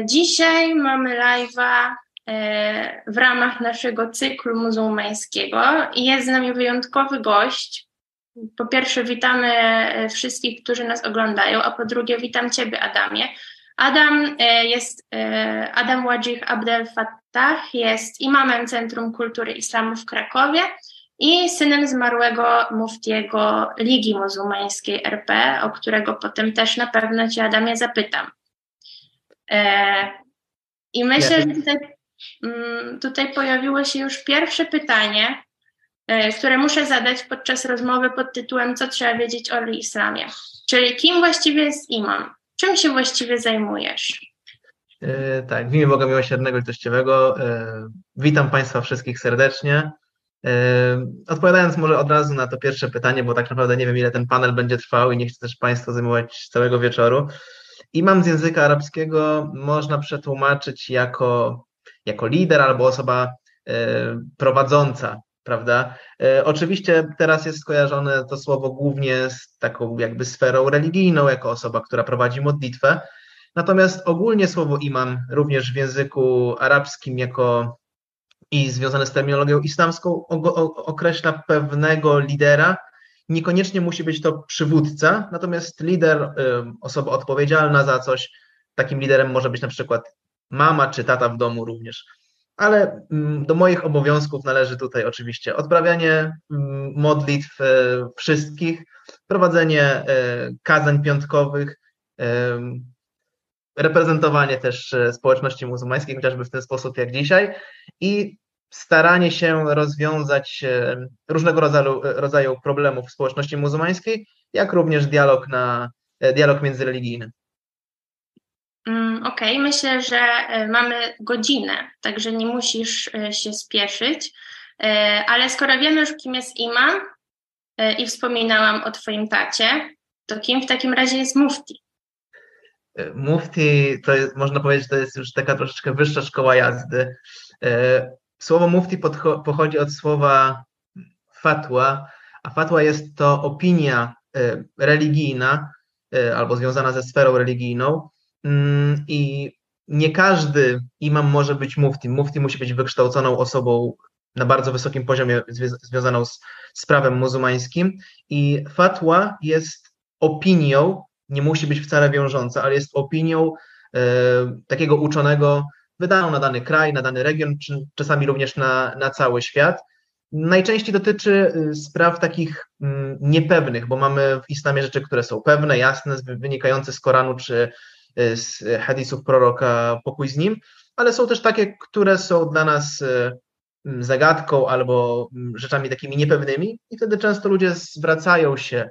Dzisiaj mamy live'a e, w ramach naszego cyklu muzułmańskiego i jest z nami wyjątkowy gość. Po pierwsze, witamy e, wszystkich, którzy nas oglądają, a po drugie, witam Ciebie, Adamie. Adam e, jest Adam Wajih Abdel Fattah, jest imamem Centrum Kultury Islamu w Krakowie i synem zmarłego muftiego Ligi Muzułmańskiej RP, o którego potem też na pewno Cię, Adamie, zapytam. E, I myślę, że tutaj, mm, tutaj pojawiło się już pierwsze pytanie, e, które muszę zadać podczas rozmowy pod tytułem Co trzeba wiedzieć o islamie? Czyli kim właściwie jest imam? Czym się właściwie zajmujesz? E, tak, w imię Boga Miłosiernego i Tościowego. Witam Państwa wszystkich serdecznie. Odpowiadając może od razu na to pierwsze pytanie, bo tak naprawdę nie wiem, ile ten panel będzie trwał i nie chcę też Państwa zajmować całego wieczoru. Imam z języka arabskiego można przetłumaczyć jako, jako lider albo osoba e, prowadząca, prawda? E, oczywiście teraz jest skojarzone to słowo głównie z taką jakby sferą religijną, jako osoba, która prowadzi modlitwę. Natomiast ogólnie słowo imam również w języku arabskim jako i związane z terminologią islamską określa pewnego lidera, Niekoniecznie musi być to przywódca, natomiast lider, osoba odpowiedzialna za coś, takim liderem może być na przykład mama czy tata w domu również. Ale do moich obowiązków należy tutaj oczywiście odprawianie modlitw e, wszystkich, prowadzenie e, kazań piątkowych, reprezentowanie też e, społeczności muzułmańskiej, chociażby w ten sposób jak dzisiaj i staranie się rozwiązać e, różnego rodzaju, e, rodzaju problemów w społeczności muzułmańskiej, jak również dialog, na, e, dialog międzyreligijny. Mm, okej, okay. myślę, że mamy godzinę, także nie musisz się spieszyć. Ale skoro wiemy już, kim jest imam i wspominałam o Twoim tacie, to kim w takim razie jest mufti? Mufti to jest, można powiedzieć, to jest już taka troszeczkę wyższa szkoła jazdy. Słowo mufti pochodzi od słowa fatwa, a fatwa jest to opinia e, religijna e, albo związana ze sferą religijną mm, i nie każdy imam może być mufti. Mufti musi być wykształconą osobą na bardzo wysokim poziomie związaną z, z prawem muzułmańskim i fatwa jest opinią, nie musi być wcale wiążąca, ale jest opinią e, takiego uczonego wydaną na dany kraj, na dany region, czy czasami również na, na cały świat. Najczęściej dotyczy y, spraw takich mm, niepewnych, bo mamy w islamie rzeczy, które są pewne, jasne, wynikające z Koranu czy y, z hadisów proroka, pokój z nim, ale są też takie, które są dla nas y, mm, zagadką albo mm, rzeczami takimi niepewnymi i wtedy często ludzie zwracają się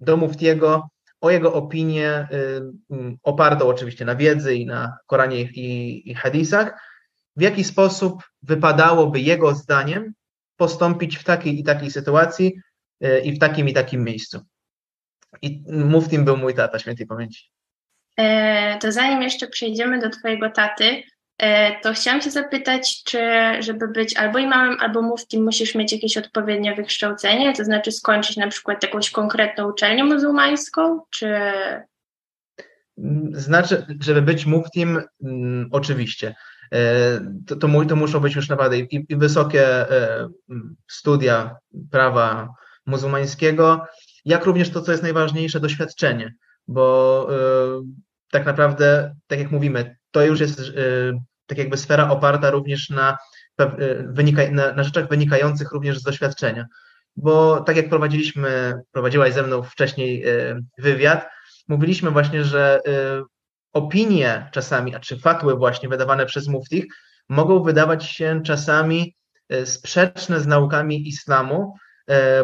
do muftiego o jego opinię y, mm, opartą oczywiście na wiedzy i na Koranie i, i hadisach, w jaki sposób wypadałoby jego zdaniem postąpić w takiej i takiej sytuacji y, i w takim i takim miejscu. I muftim był mój tata świętej pamięci. E, to zanim jeszcze przejdziemy do Twojego taty, to chciałam się zapytać, czy żeby być albo imamem, albo muftim musisz mieć jakieś odpowiednie wykształcenie, to znaczy skończyć na przykład jakąś konkretną uczelnię muzułmańską, czy... Znaczy, żeby być muftim, mm, oczywiście. E, to, to, to, muszą być już naprawdę i, i wysokie e, studia prawa muzułmańskiego, jak również to, co jest najważniejsze, doświadczenie, bo tak naprawdę, tak jak mówimy, to już jest tak jakby sfera oparta również na, wynika, na, na rzeczach wynikających również z doświadczenia. Bo tak jak prowadziliśmy, prowadziłaś ze mną wcześniej e, wywiad, mówiliśmy właśnie, że e, opinie czasami, a czy fatły właśnie wydawane przez muftich mogą wydawać się czasami sprzeczne z naukami islamu,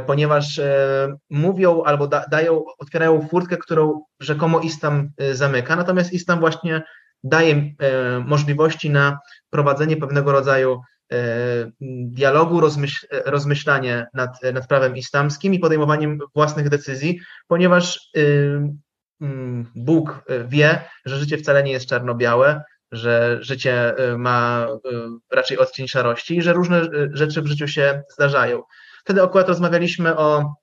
ponieważ mówią albo da, dają, otwierają furtkę, którą rzekomo islam zamyka, natomiast islam właśnie daje e, możliwości na prowadzenie pewnego rodzaju e, dialogu, rozmyśl, rozmyślanie nad, nad prawem islamskim i podejmowaniem własnych decyzji, ponieważ y, mm, Bóg wie, że życie wcale nie jest czarno-białe, że życie ma raczej odcień szarości i że różne rzeczy w życiu się zdarzają. Wtedy akurat rozmawialiśmy o,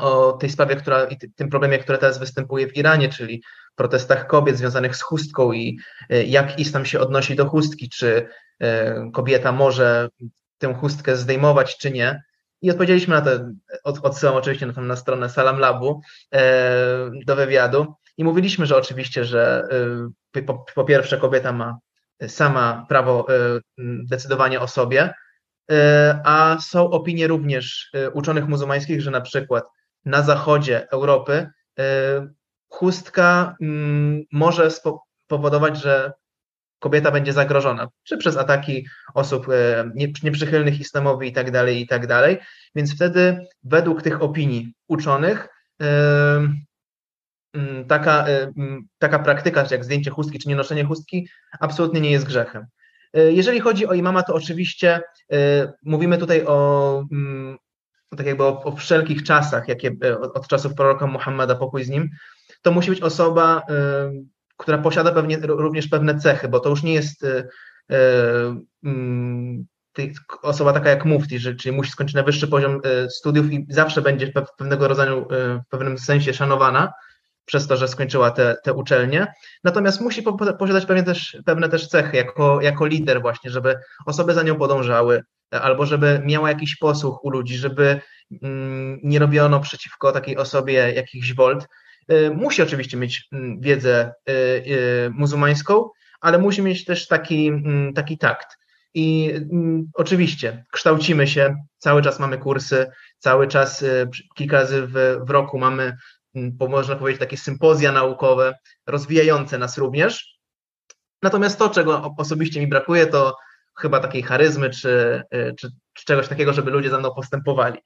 o tej sprawie, która i tym problemie, który teraz występuje w Iranie, czyli protestach kobiet związanych z chustką i jak islam się odnosi do chustki, czy kobieta może tę chustkę zdejmować, czy nie. I odpowiedzieliśmy na to, od, odsyłam oczywiście na, tam na stronę Salam Labu do wywiadu i mówiliśmy, że oczywiście, że po, po pierwsze kobieta ma sama prawo decydowania o sobie, E, a są opinie również e, uczonych muzułmańskich, że na przykład na zachodzie Europy e, chustka mm, może spowodować, że kobieta będzie zagrożona, czy przez ataki osób nieprzychylnych islamowi i tak dalej, i tak dalej. Więc wtedy według tych opinii uczonych mm, taka, mm, taka praktyka, jak zdjęcie chustki, czy nie noszenie chustki, absolutnie nie jest grzechem. E, jeżeli chodzi o imama, to oczywiście e, mówimy tutaj o tak jakby o, o wszelkich czasach, jakie e, od, od czasów proroka Muhammada, pokój z nim, to musi być osoba, która posiada pewnie, również pewne cechy, bo to już nie jest mm, osoba taka jak mufti, czyli musi skończyć na wyższy poziom studiów i zawsze będzie pewnego rodzaju, w pewnym sensie szanowana, przez to, że skończyła te, te uczelnie. Natomiast musi posiadać pewne też, pewne też cechy jako, jako lider właśnie, żeby osoby za nią podążały, albo żeby miała jakiś posłuch u ludzi, żeby mm, nie robiono przeciwko takiej osobie jakichś wolt. Y, musi oczywiście mieć mm, wiedzę y, y, muzułmańską, ale musi mieć też taki, mm, taki takt. I oczywiście kształcimy się, cały czas mamy kursy, cały czas kilka razy w, w roku mamy można powiedzieć, takie sympozja naukowe, rozwijające nas również. Natomiast to, czego osobiście mi brakuje, to chyba takiej charyzmy, czy, czy, czy czegoś takiego, żeby ludzie za mną postępowali.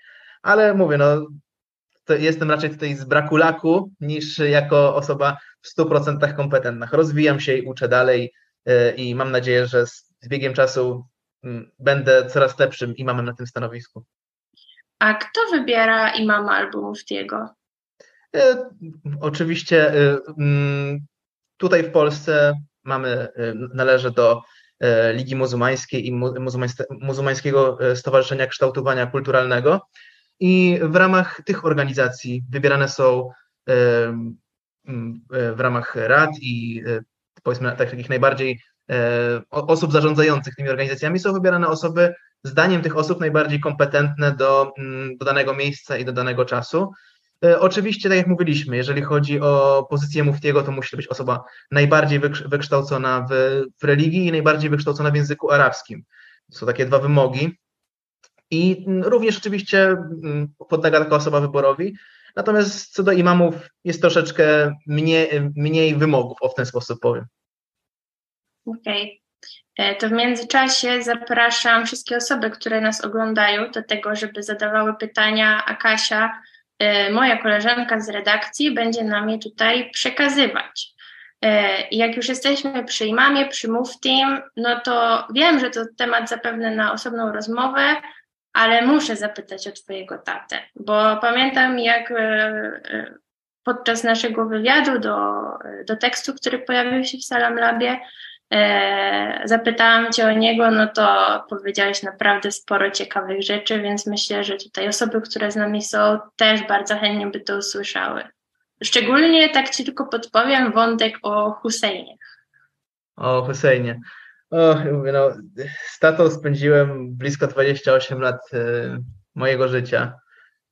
Ale mówię, no, jestem raczej tutaj z braku laku, niż jako osoba w 100% kompetentna. Rozwijam się i uczę dalej y, i mam nadzieję, że z biegiem czasu mm, będę coraz lepszym imamem na tym stanowisku. A kto wybiera imama albo muftiego? E, oczywiście e, mm, tutaj w Polsce mamy, e, należy do Ligi Muzułmańskiej i Muzułmańskiego Stowarzyszenia Kształtowania Kulturalnego i w ramach tych organizacji wybierane są w ramach rad i powiedzmy takich najbardziej osób zarządzających tymi organizacjami są wybierane osoby zdaniem tych osób najbardziej kompetentne do, mm, do danego miejsca i do danego czasu. E, oczywiście, tak jak mówiliśmy, jeżeli chodzi o pozycję muftiego, to musi to być osoba najbardziej wykształcona w, w religii i najbardziej wykształcona w języku arabskim. Są takie dwa wymogi. I również oczywiście podlega taka osoba wyborowi. Natomiast co do imamów, jest troszeczkę mniej, mniej wymogów, o w ten sposób powiem. Okej. Okay. E, to w międzyczasie zapraszam wszystkie osoby, które nas oglądają, do tego, żeby zadawały pytania Akasia E, moja koleżanka z redakcji będzie nam je tutaj przekazywać. E, jak już jesteśmy przy imamie, przy muftim, no to wiem, że to temat zapewne na osobną rozmowę, ale muszę zapytać o Twojego tatę, bo pamiętam, jak e, podczas naszego wywiadu do, do tekstu, który pojawił się w Salam Labie, e, zapytałam Cię o niego, no to powiedziałeś naprawdę sporo ciekawych rzeczy, więc myślę, że tutaj osoby, które z nami są, też bardzo chętnie by to usłyszały. Szczególnie, tak Ci tylko podpowiem, wątek o Husejnie. O Husejnie. O, no, z tatą spędziłem blisko 28 lat y, mojego życia.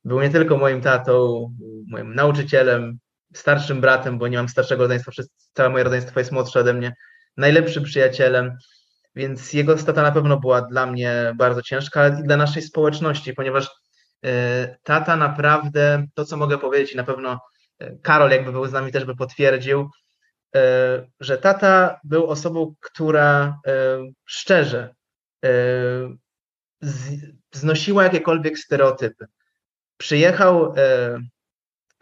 Był nie tylko moim tatą, moim nauczycielem, starszym bratem, bo nie mam starszego rodzeństwa, całe moje rodzeństwo jest młodsze ode mnie, najlepszym przyjacielem, więc jego strata na pewno była dla mnie bardzo ciężka, ale i dla naszej społeczności, ponieważ e, tata naprawdę, to co mogę powiedzieć i na pewno e, Karol jakby był z nami też by potwierdził, że tata był osobą, która szczerze znosiła jakiekolwiek stereotypy. Przyjechał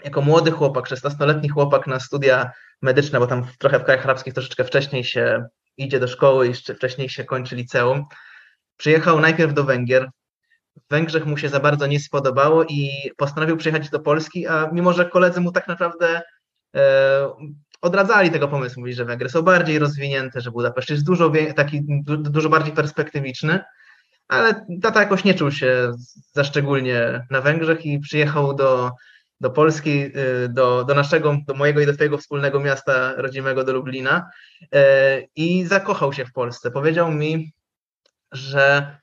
jako młody chłopak, 16-letni chłopak na studia medyczne, bo tam trochę w krajach arabskich troszeczkę wcześniej się idzie do szkoły i wcześniej się kończy liceum. Przyjechał najpierw do Węgier. W Węgrzech mu się za bardzo nie spodobało i postanowił przyjechać do Polski, a mimo, że koledzy mu tak naprawdę e, odradzali tego pomysłu, mówili, że Węgry są bardziej rozwinięte, że Budapeszt jest dużo, taki, dużo bardziej perspektywiczny, ale tata jakoś nie czuł się za szczególnie na Węgrzech i przyjechał do do Polski, y, do, do naszego, do mojego i do twojego wspólnego miasta rodzimego, do Lublina i zakochał się w Polsce. Powiedział mi, że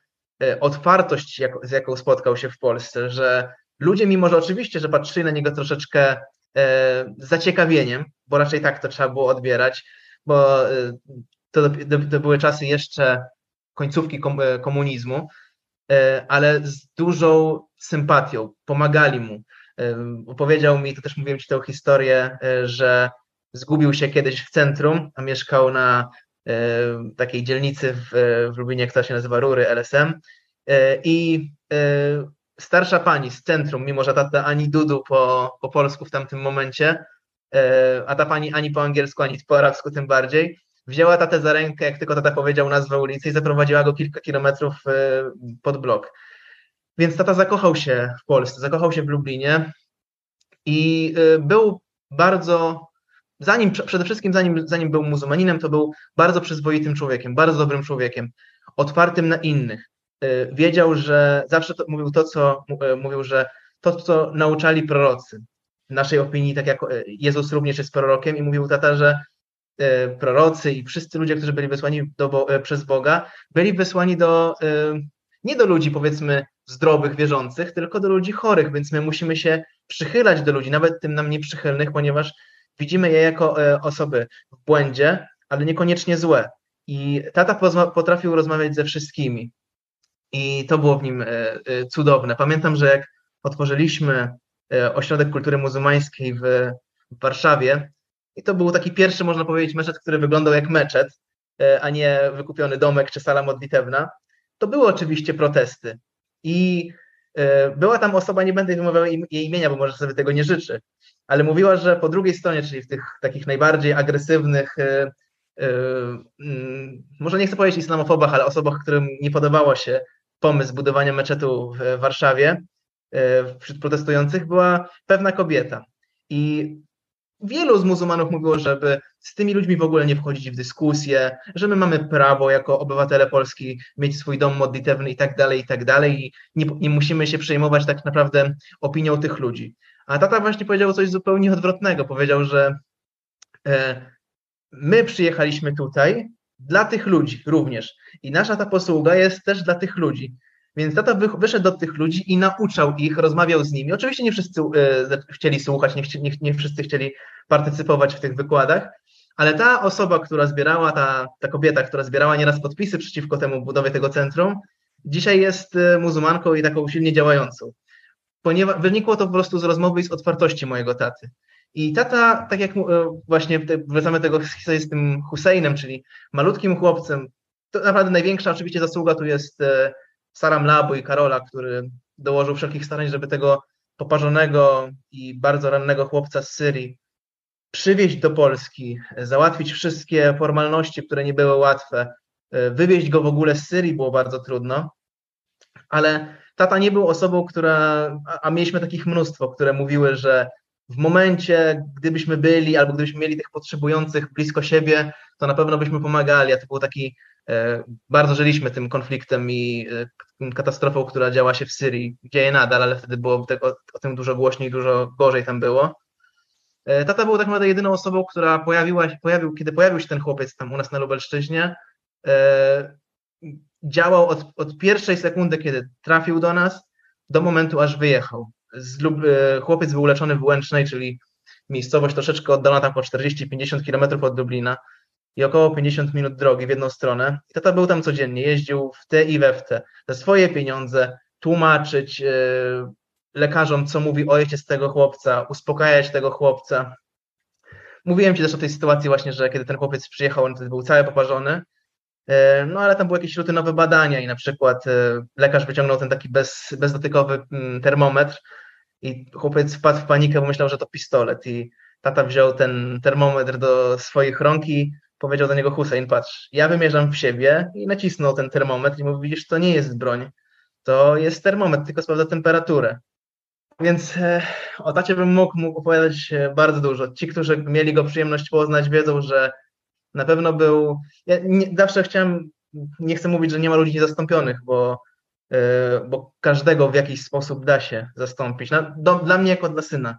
otwartość, z jaką spotkał się w Polsce, że ludzie, mimo że oczywiście, że patrzyli na niego troszeczkę z zaciekawieniem, bo raczej tak to trzeba było odbierać, bo to, to były czasy jeszcze końcówki komunizmu, E, ale z dużą sympatią, pomagali mu. E, opowiedział mi, to też mówiłem Ci tę historię, e, że zgubił się kiedyś w centrum, a mieszkał na takiej dzielnicy w, w Lublinie, która się nazywa Rury LSM i starsza pani z centrum, mimo że tata ani dudu po, po polsku w tamtym momencie, a ta pani ani po angielsku, ani po arabsku tym bardziej, wzięła tatę za rękę, jak tylko tata powiedział nazwę ulicy i zaprowadziła go kilka kilometrów e, pod blok. Więc tata zakochał się w Polsce, zakochał się w Lublinie i e, był bardzo, zanim, przede wszystkim zanim, zanim był muzułmaninem, to był bardzo przyzwoitym człowiekiem, bardzo dobrym człowiekiem, otwartym na innych. E, wiedział, że zawsze to, mówił to, co mówił, że to, co nauczali prorocy. W naszej opinii, tak jak Jezus również jest prorokiem i mówił tata, że prorocy i wszyscy ludzie, którzy byli wysłani do, przez Boga, byli wysłani do, nie do ludzi powiedzmy zdrowych, wierzących, tylko do ludzi chorych, więc my musimy się przychylać do ludzi, nawet tym nam nieprzychylnych, ponieważ widzimy je jako osoby w błędzie, ale niekoniecznie złe. I tata potrafił rozmawiać ze wszystkimi. I to było w nim cudowne. Pamiętam, że jak otworzyliśmy Ośrodek Kultury Muzułmańskiej w Warszawie, i to był taki pierwszy, można powiedzieć, meczet, który wyglądał jak meczet, e, a nie wykupiony domek czy sala modlitewna. To były oczywiście protesty. I e, była tam osoba, nie będę wymawiał jej imienia, bo może sobie tego nie życzy, ale mówiła, że po drugiej stronie, czyli w tych takich najbardziej agresywnych, e, może nie chcę powiedzieć islamofobach, ale osobach, którym nie podobało się pomysł budowania meczetu w Warszawie wśród protestujących, była pewna kobieta. I wielu z muzułmanów mówiło, żeby z tymi ludźmi w ogóle nie wchodzić w dyskusję, że my mamy prawo jako obywatele Polski mieć swój dom modlitewny i tak dalej, i tak dalej i nie, nie musimy się przejmować tak naprawdę opinią tych ludzi. A tata właśnie powiedział coś zupełnie odwrotnego. Powiedział, że e, my przyjechaliśmy tutaj dla tych ludzi również i nasza ta posługa jest też dla tych ludzi. Więc tata wyszedł do tych ludzi i nauczał ich, rozmawiał z nimi. Oczywiście nie wszyscy e, chcieli słuchać, nie, nie, nie wszyscy chcieli partycypować w tych wykładach, ale ta osoba, która zbierała, ta, ta kobieta, która zbierała nieraz podpisy przeciwko temu budowie tego centrum, dzisiaj jest e, muzułmanką i taką silnie działającą. Ponieważ wynikło to po prostu z rozmowy i z otwartości mojego taty. I tata, tak jak e, właśnie wracamy tego z tym Husseinem, czyli malutkim chłopcem, to naprawdę największa oczywiście zasługa tu jest Saram Labu i Karola, który dołożył wszelkich starań, żeby tego poparzonego i bardzo rannego chłopca z Syrii przywieźć do Polski, załatwić wszystkie formalności, które nie były łatwe, wywieźć go w ogóle z Syrii było bardzo trudno, ale tata nie był osobą, która, a mieliśmy takich mnóstwo, które mówiły, że w momencie, gdybyśmy byli albo gdybyśmy mieli tych potrzebujących blisko siebie, to na pewno byśmy pomagali, a to był taki E, bardzo żyliśmy tym konfliktem i e, katastrofą, która działa się w Syrii. Dzieje nadal, ale wtedy było tego, o tym dużo głośniej, dużo gorzej tam było. E, tata był tak naprawdę jedyną osobą, która pojawiła się, pojawił, kiedy pojawił się ten chłopiec tam u nas na Lubelszczyźnie, działał od, od pierwszej sekundy, kiedy trafił do nas, do momentu, aż wyjechał. Lub, chłopiec był leczony w Łęcznej, czyli miejscowość troszeczkę oddalona tam po 40-50 kilometrów od Dublina i około 50 minut drogi w jedną stronę. I tata był tam codziennie, jeździł w te i we w te, za swoje pieniądze, tłumaczyć yy, lekarzom, co mówi ojciec tego chłopca, uspokajać tego chłopca. Mówiłem Ci też o tej sytuacji właśnie, że kiedy ten chłopiec przyjechał, on był cały poparzony, yy, no ale tam były jakieś rutynowe badania i na przykład lekarz wyciągnął ten taki bez, bezdotykowy mm, termometr i chłopiec wpadł w panikę, bo myślał, że to pistolet i tata wziął ten termometr do swoich rąk i powiedział do niego Hussein, patrz, ja wymierzam w siebie i nacisnął ten termometr i mówi, widzisz, to nie jest broń, to jest termometr, tylko sprawdza temperaturę. Więc e, o tacie bym mógł, mógł opowiadać e, bardzo dużo. Ci, którzy mieli go przyjemność poznać, wiedzą, że na pewno był. Ja nie, zawsze chciałem, nie chcę mówić, że nie ma ludzi niezastąpionych, bo bo każdego w jakiś sposób da się zastąpić. No, dla mnie jako dla syna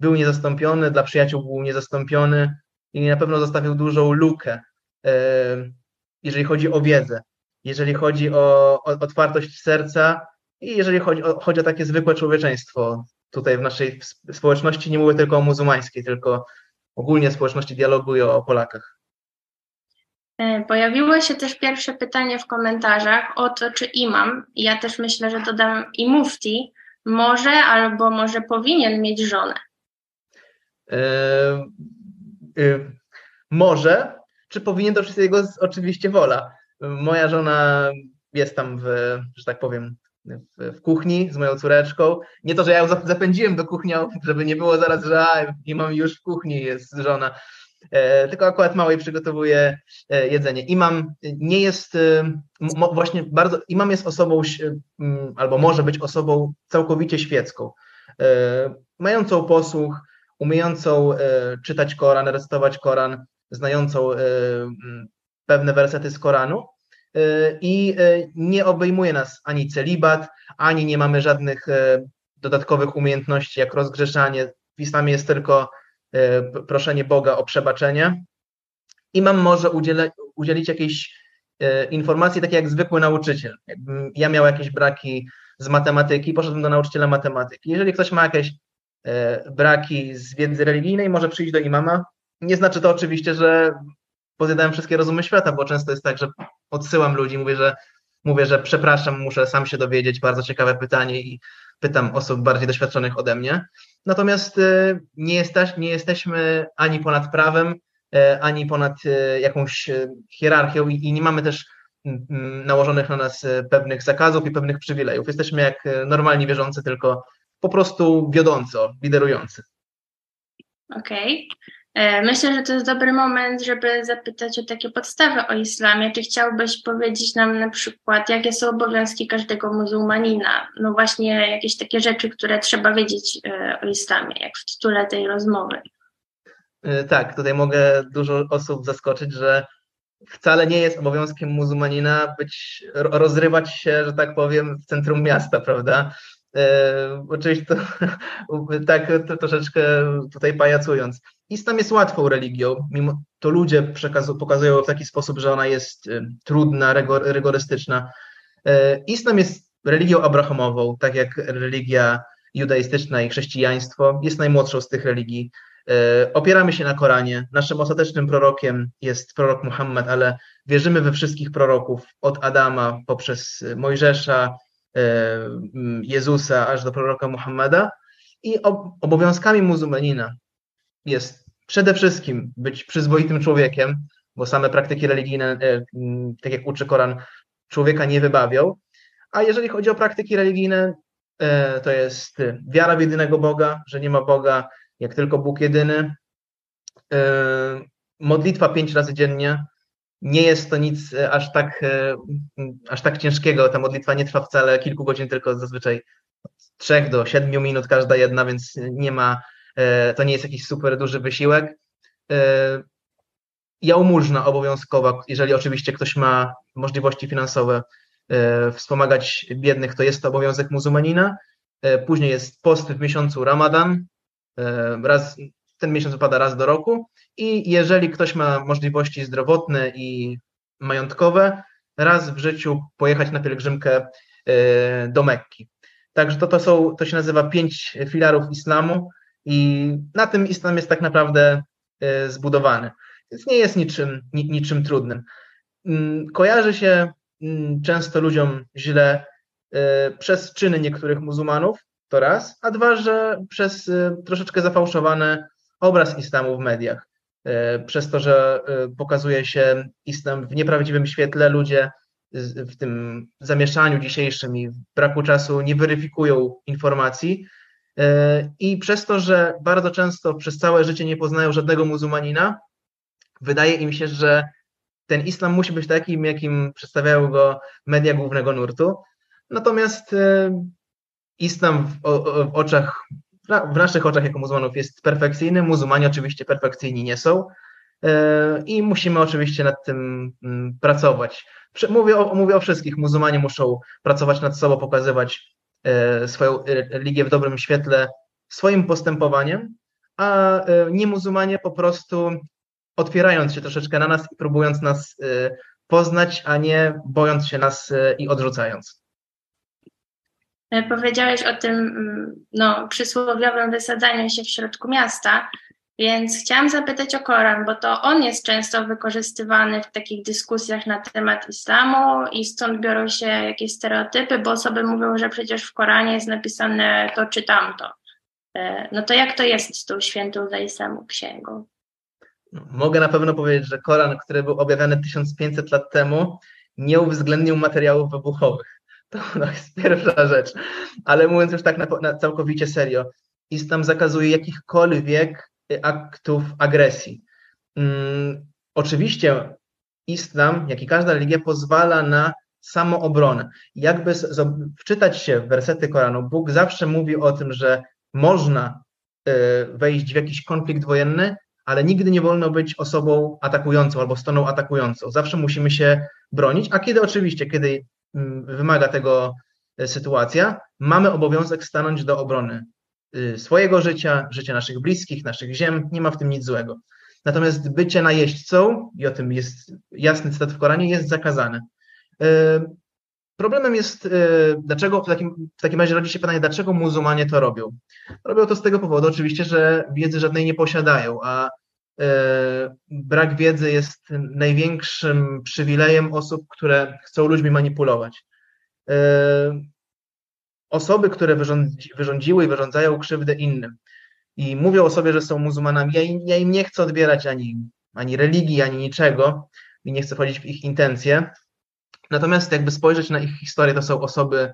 był niezastąpiony, dla przyjaciół był niezastąpiony i na pewno zostawił dużą lukę, jeżeli chodzi o wiedzę, jeżeli chodzi o, o otwartość serca i jeżeli chodzi o, chodzi o takie zwykłe człowieczeństwo. Tutaj w naszej społeczności nie mówię tylko o muzułmańskiej, tylko ogólnie społeczności dialogu i o Polakach. E, pojawiło się też pierwsze pytanie w komentarzach o to, czy imam, ja też myślę, że dodam i mufti, może albo może powinien mieć żonę. Yy, yy, może, czy powinien, to jest jego oczywiście wola. Moja żona jest tam, w, że tak powiem, w, w, kuchni z moją córeczką. Nie to, że ja ją zapędziłem do kuchni, żeby nie było zaraz, że a, już w kuchni, jest żona. E, tylko akurat małej przygotowuję e, jedzenie. Imam nie jest e, właśnie bardzo, imam jest osobą, albo może być osobą całkowicie świecką, mającą posłuch, umiejącą czytać Koran, recytować Koran, znającą pewne wersety z Koranu i nie obejmuje nas ani celibat, ani nie mamy żadnych dodatkowych umiejętności jak rozgrzeszanie. W islamie jest tylko proszenie Boga o przebaczenie. Imam może udzielać, udzielić jakiejś informacji, takie jak zwykły nauczyciel. Ja miał jakieś braki z matematyki, poszedłem do nauczyciela matematyki. Jeżeli ktoś ma jakieś E, braki z wiedzy religijnej, może przyjść do imama. Nie znaczy to oczywiście, że pozjadałem wszystkie rozumy świata, bo często jest tak, że odsyłam ludzi, mówię, że mówię, że przepraszam, muszę sam się dowiedzieć, bardzo ciekawe pytanie i pytam osób bardziej doświadczonych ode mnie. Natomiast e, nie, jesteś, nie jesteśmy ani ponad prawem, e, ani ponad jakąś hierarchią i nie mamy też nałożonych na nas pewnych zakazów i pewnych przywilejów. Jesteśmy jak normalni wierzący, tylko po prostu wiodąco, liderujący. Okej. Okay. E, myślę, że to jest dobry moment, żeby zapytać o takie podstawy o islamie. Czy chciałbyś powiedzieć nam na przykład, jakie są obowiązki każdego muzułmanina? No właśnie jakieś takie rzeczy, które trzeba wiedzieć e, o islamie, jak w tytule tej rozmowy. E, tak, tutaj mogę dużo osób zaskoczyć, że wcale nie jest obowiązkiem muzułmanina być, rozrywać się, że tak powiem, w centrum miasta, prawda? E, oczywiście to, tak to, troszeczkę tutaj pajacując. Islam jest łatwą religią, mimo to ludzie przekazu, pokazują w taki sposób, że ona jest e, trudna, rygorystyczna. E, Islam jest religią abrahamową, tak jak religia judaistyczna i chrześcijaństwo. Jest najmłodszą z tych religii. Opieramy się na Koranie. Naszym ostatecznym prorokiem jest prorok Muhammad, ale wierzymy we wszystkich proroków, od Adama poprzez Mojżesza, Jezusa aż do proroka Muhammada i obowiązkami muzułmanina jest przede wszystkim być przyzwoitym człowiekiem, bo same praktyki religijne, e, tak jak uczy Koran, człowieka nie wybawią. A jeżeli chodzi o praktyki religijne, e, to jest wiara w jedynego Boga, że nie ma Boga, jak tylko Bóg jedyny. Modlitwa pięć razy dziennie, nie jest to nic e, aż tak, e, aż tak ciężkiego. Ta modlitwa nie trwa wcale kilku godzin, tylko zazwyczaj od trzech do siedmiu minut każda jedna, więc nie ma, e, to nie jest jakiś super duży wysiłek. Jałmużna obowiązkowa, jeżeli oczywiście ktoś ma możliwości finansowe, wspomagać biednych, to jest to obowiązek muzułmanina. Później jest post w miesiącu Ramadan, raz, ten miesiąc wypada raz do roku i jeżeli ktoś ma możliwości zdrowotne i majątkowe, raz w życiu pojechać na pielgrzymkę e, do Mekki. Także to, to, są, to się nazywa pięć filarów islamu i na tym islam jest tak naprawdę e, zbudowany. Więc nie jest niczym, niczym trudnym. Mm, kojarzy się mm, często ludziom źle e, przez czyny niektórych muzułmanów, to raz, a dwa, że przez troszeczkę zafałszowane obraz islamu w mediach. E, przez to, że e, pokazuje się islam w nieprawdziwym świetle, ludzie w tym zamieszaniu dzisiejszym i braku czasu nie weryfikują informacji. E, I przez to, że bardzo często przez całe życie nie poznają żadnego muzułmanina, wydaje im się, że ten islam musi być takim, jakim przedstawiają go media głównego nurtu. Natomiast islam w oczach w naszych oczach jako muzułmanów jest perfekcyjny, muzułmanie oczywiście perfekcyjni nie są. i musimy oczywiście nad tym mm, pracować. Mówię o, mówię o wszystkich, muzułmanie muszą pracować nad sobą, pokazywać swoją religię w dobrym świetle swoim postępowaniem, a nie muzułmanie po prostu otwierając się troszeczkę na nas i próbując nas poznać, a nie bojąc się nas i odrzucając. E, powiedziałeś o tym mm, no, przysłowiowym wysadzaniu się w środku miasta, więc chciałam zapytać o Koran, bo to on jest często wykorzystywany w takich dyskusjach na temat islamu i stąd biorą się jakieś stereotypy, bo osoby mówią, że przecież w Koranie jest napisane to czy tamto. E, no to jak to jest z tą świętą dla islamu księgą? Mogę na pewno powiedzieć, że Koran, który był objawiany 1500 lat temu, nie uwzględnił materiałów wybuchowych. To no, jest pierwsza rzecz. Ale mówiąc już tak na, na całkowicie serio, islam zakazuje jakichkolwiek aktów agresji. Hmm, oczywiście islam, jak i każda religia, pozwala na samoobronę. Jakby wczytać się w wersety Koranu, Bóg zawsze mówi o tym, że można y, wejść w jakiś konflikt wojenny, ale nigdy nie wolno być osobą atakującą albo stroną atakującą. Zawsze musimy się bronić, a kiedy oczywiście, kiedy wymaga tego e, sytuacja, mamy obowiązek stanąć do obrony y, swojego życia, życia naszych bliskich, naszych ziem, nie ma w tym nic złego. Natomiast bycie najeźdźcą, i o tym jest jasny cytat w Koranie, jest zakazane. E, problemem jest, e, dlaczego w takim, w takim razie rodzi się pytanie, dlaczego muzułmanie to robią? Robią to z tego powodu oczywiście, że wiedzy żadnej nie posiadają, a brak wiedzy jest największym przywilejem osób, które chcą ludźmi manipulować. E, osoby, które wyrządzi, wyrządziły i wyrządzają krzywdę innym i mówią o sobie, że są muzułmanami, ja im, ja im nie chcę odbierać ani, ani religii, ani niczego i nie chcę wchodzić w ich intencje. Natomiast jakby spojrzeć na ich historię, to są osoby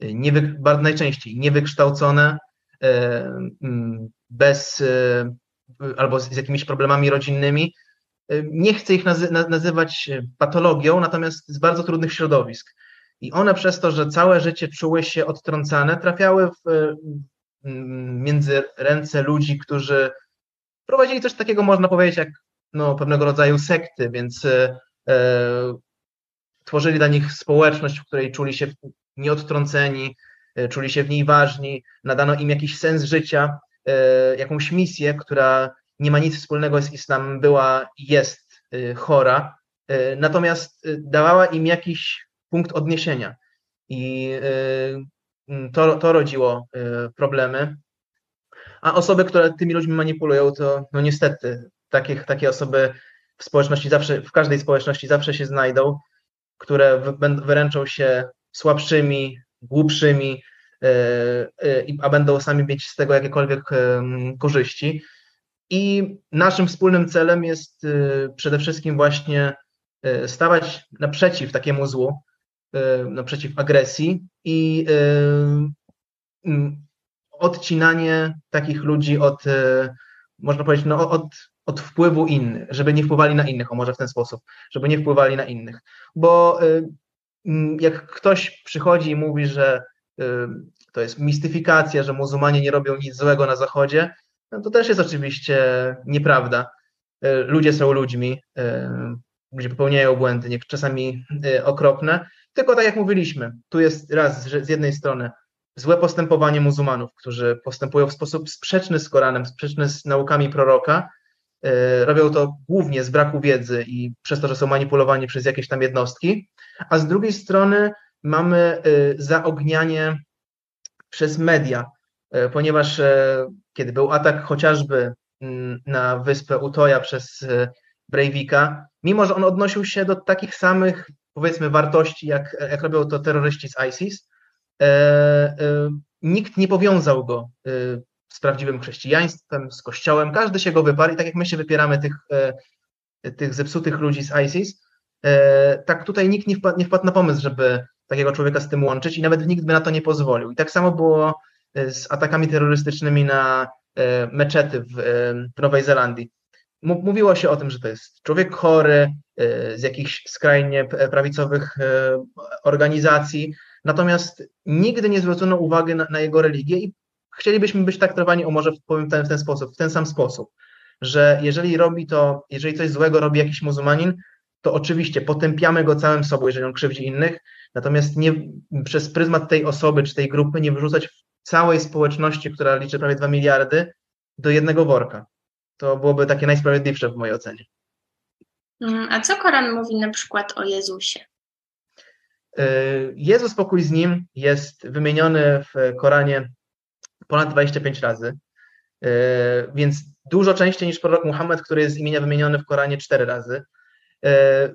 niewy, bardzo najczęściej niewykształcone, e, bez albo z, z jakimiś problemami rodzinnymi. Nie chcę ich nazy nazywać patologią, natomiast z bardzo trudnych środowisk. I one przez to, że całe życie czuły się odtrącane, trafiały w, y, między ręce ludzi, którzy prowadzili coś takiego, można powiedzieć, jak no, pewnego rodzaju sekty, więc e, tworzyli dla nich społeczność, w której czuli się nieodtrąceni, czuli się w niej ważni, nadano im jakiś sens życia E, jakąś misję, która nie ma nic wspólnego z islamem, była i jest e, chora, e, natomiast dawała im jakiś punkt odniesienia. I to, to rodziło problemy. A osoby, które tymi ludźmi manipulują, to no niestety takie, takie osoby w społeczności zawsze, w każdej społeczności zawsze się znajdą, które wyręczą się słabszymi, głupszymi, E, e, a będą sami mieć z tego jakiekolwiek korzyści. I naszym wspólnym celem jest e, przede wszystkim właśnie stawać naprzeciw takiemu złu, naprzeciw agresji i odcinanie takich ludzi od, można powiedzieć, no, od, od wpływu innych, żeby nie wpływali na innych, o może w ten sposób, żeby nie wpływali na innych. Bo jak ktoś przychodzi i mówi, że to jest mistyfikacja, że muzułmanie nie robią nic złego na Zachodzie, no to też jest oczywiście nieprawda. Y, ludzie są ludźmi, y, ludzie popełniają błędy, czasami y, okropne, tylko tak jak mówiliśmy, tu jest raz z jednej strony złe postępowanie muzułmanów, którzy postępują w sposób sprzeczny z Koranem, sprzeczny z naukami proroka, robią to głównie z braku wiedzy i przez to, że są manipulowani przez jakieś tam jednostki, a z drugiej strony mamy y, zaognianie przez media, y, ponieważ y, kiedy był atak chociażby mm, na wyspę Utoja przez Breivika, mimo że on odnosił się do takich samych, powiedzmy, wartości, jak, jak robią to terroryści z ISIS, nikt nie powiązał go z prawdziwym chrześcijaństwem, z kościołem. Każdy się go wyparł i tak jak my się wypieramy tych, tych zepsutych ludzi z ISIS, tak tutaj nikt nie wpadł, nie wpadł na pomysł, żeby takiego człowieka z tym łączyć i nawet nikt by na to nie pozwolił. I tak samo było e, z atakami terrorystycznymi na e, meczety w, e, w Nowej Zelandii. Mówiło się o tym, że to jest człowiek chory z jakichś skrajnie prawicowych organizacji, natomiast nigdy nie zwrócono uwagi na, na jego religię i chcielibyśmy być traktowani, o może powiem ten, w ten sposób, w ten sam sposób. że jeżeli robi to, jeżeli coś złego robi jakiś muzułmanin, to oczywiście potępiamy go całym sobą, jeżeli on krzywdzi innych, natomiast nie przez pryzmat tej osoby czy tej grupy nie wyrzucać całej społeczności, która liczy prawie 2 miliardy, do jednego worka. To byłoby takie najsprawiedliwsze w mojej ocenie. Mm, a co Koran mówi na przykład o Jezusie? E, Jezus, pokój z nim, jest wymieniony w Koranie ponad 25 razy, e, więc dużo częściej niż prorok Muhammad, który jest z imienia wymieniony w Koranie 4 razy,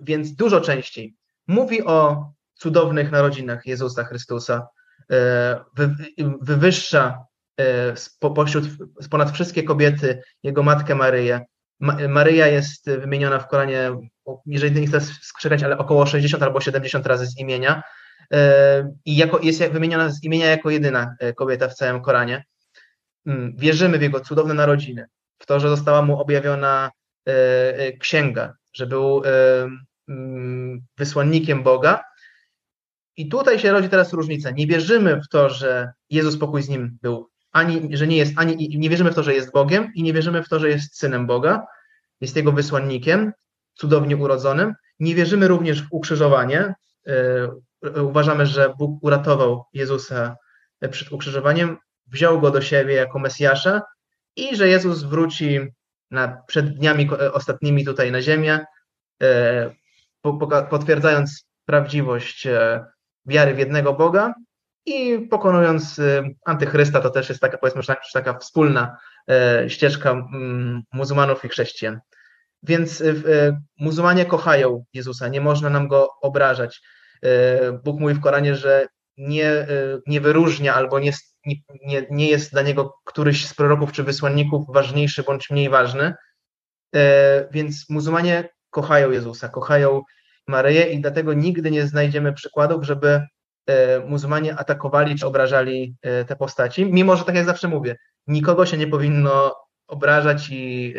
więc dużo częściej. Mówi o cudownych narodzinach Jezusa Chrystusa, wywyższa pośród, ponad wszystkie kobiety jego matkę Maryję, Maryja jest wymieniona w Koranie, jeżeli nie chcę skrzykać, ale około 60 albo 70 razy z imienia. E, I jako, jest wymieniona z imienia jako jedyna e, kobieta w całym Koranie. Mm, wierzymy w jego cudowne narodziny, w to, że została mu objawiona e, księga, że był mm, wysłannikiem Boga. I tutaj się rodzi teraz różnica. Nie wierzymy w to, że Jezus pokój z nim był ani, że nie jest, ani nie wierzymy w to, że jest Bogiem i nie wierzymy w to, że jest synem Boga, jest jego wysłannikiem, cudownie urodzonym. Nie wierzymy również w ukrzyżowanie. E, uważamy, że Bóg uratował Jezusa przed ukrzyżowaniem, wziął go do siebie jako Mesjasza i że Jezus wróci na, przed dniami ostatnimi tutaj na ziemię, e, potwierdzając prawdziwość e, wiary w jednego Boga i pokonując antychrysta, to też jest taka, powiedzmy, taka wspólna e, ścieżka muzułmanów i chrześcijan. Więc muzułmanie kochają Jezusa, nie można nam go obrażać. E, Bóg mówi w Koranie, że nie, nie wyróżnia albo nie, nie, nie jest dla niego któryś z proroków czy wysłanników ważniejszy bądź mniej ważny. E, więc muzułmanie kochają Jezusa, kochają Maryję i dlatego nigdy nie znajdziemy przykładów, żeby E, muzułmanie atakowali czy obrażali e, te postaci, mimo że tak jak zawsze mówię, nikogo się nie powinno obrażać i,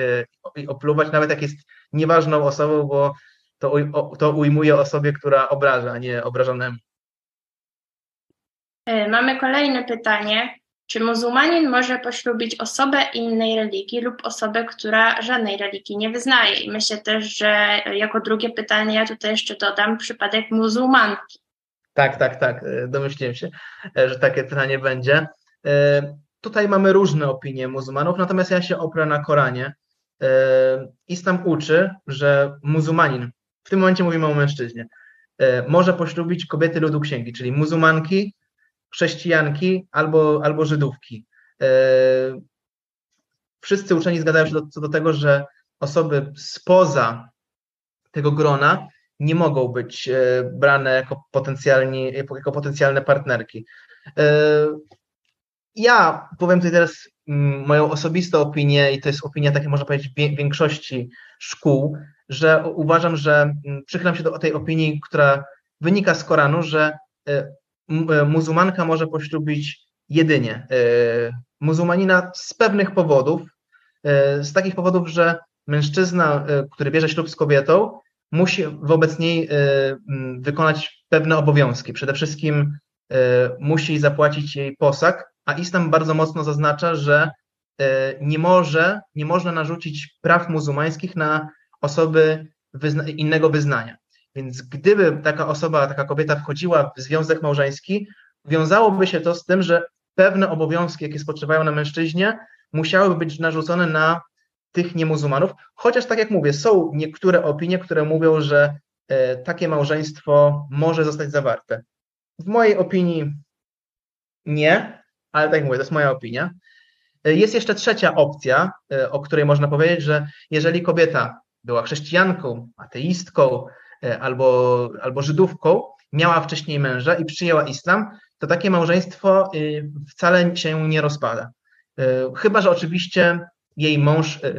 i opluwać, nawet jak jest nieważną osobą, bo to, to ujmuje osobie, która obraża, a nie obrażonemu. Mamy kolejne pytanie. Czy muzułmanin może poślubić osobę innej religii lub osobę, która żadnej religii nie wyznaje? I myślę też, że jako drugie pytanie ja tutaj jeszcze dodam przypadek muzułmanki. Tak, tak, tak. E, domyśliłem się, e, że takie pytanie będzie. E, tutaj mamy różne opinie muzułmanów, natomiast ja się oprę na Koranie. Islam uczy, że muzułmanin, w tym momencie mówimy o mężczyźnie, może poślubić kobiety ludu księgi, czyli muzułmanki, chrześcijanki albo, albo Żydówki. Wszyscy uczeni zgadzają się do, co do tego, że osoby spoza tego grona nie mogą być e, brane jako, potencjalni, jako potencjalne partnerki. E, ja powiem tutaj teraz mm, moją osobistą opinię, i to jest opinia, tak można powiedzieć, większości szkół, że uważam, że mm, przychylam się do tej opinii, która wynika z Koranu, że e, muzułmanka może poślubić jedynie muzułmanina z pewnych powodów, z takich powodów, że mężczyzna, który bierze ślub z kobietą, musi wobec niej e, wykonać pewne obowiązki. Przede wszystkim e, musi zapłacić jej posag, a islam bardzo mocno zaznacza, że e, nie może, nie można narzucić praw muzułmańskich na osoby wyzna innego wyznania. Więc gdyby taka osoba, taka kobieta wchodziła w związek małżeński, wiązałoby się to z tym, że pewne obowiązki, jakie spoczywają na mężczyźnie, musiałyby być narzucone na tych niemuzułmanów, chociaż tak jak mówię, są niektóre opinie, które mówią, że e, takie małżeństwo może zostać zawarte. W mojej opinii nie, ale tak jak mówię, to jest moja opinia. E, jest jeszcze trzecia opcja, e, o której można powiedzieć, że jeżeli kobieta była chrześcijanką, ateistką albo, albo Żydówką, miała wcześniej męża i przyjęła islam, to takie małżeństwo wcale się nie rozpada. Chyba, że oczywiście jej mąż e, e,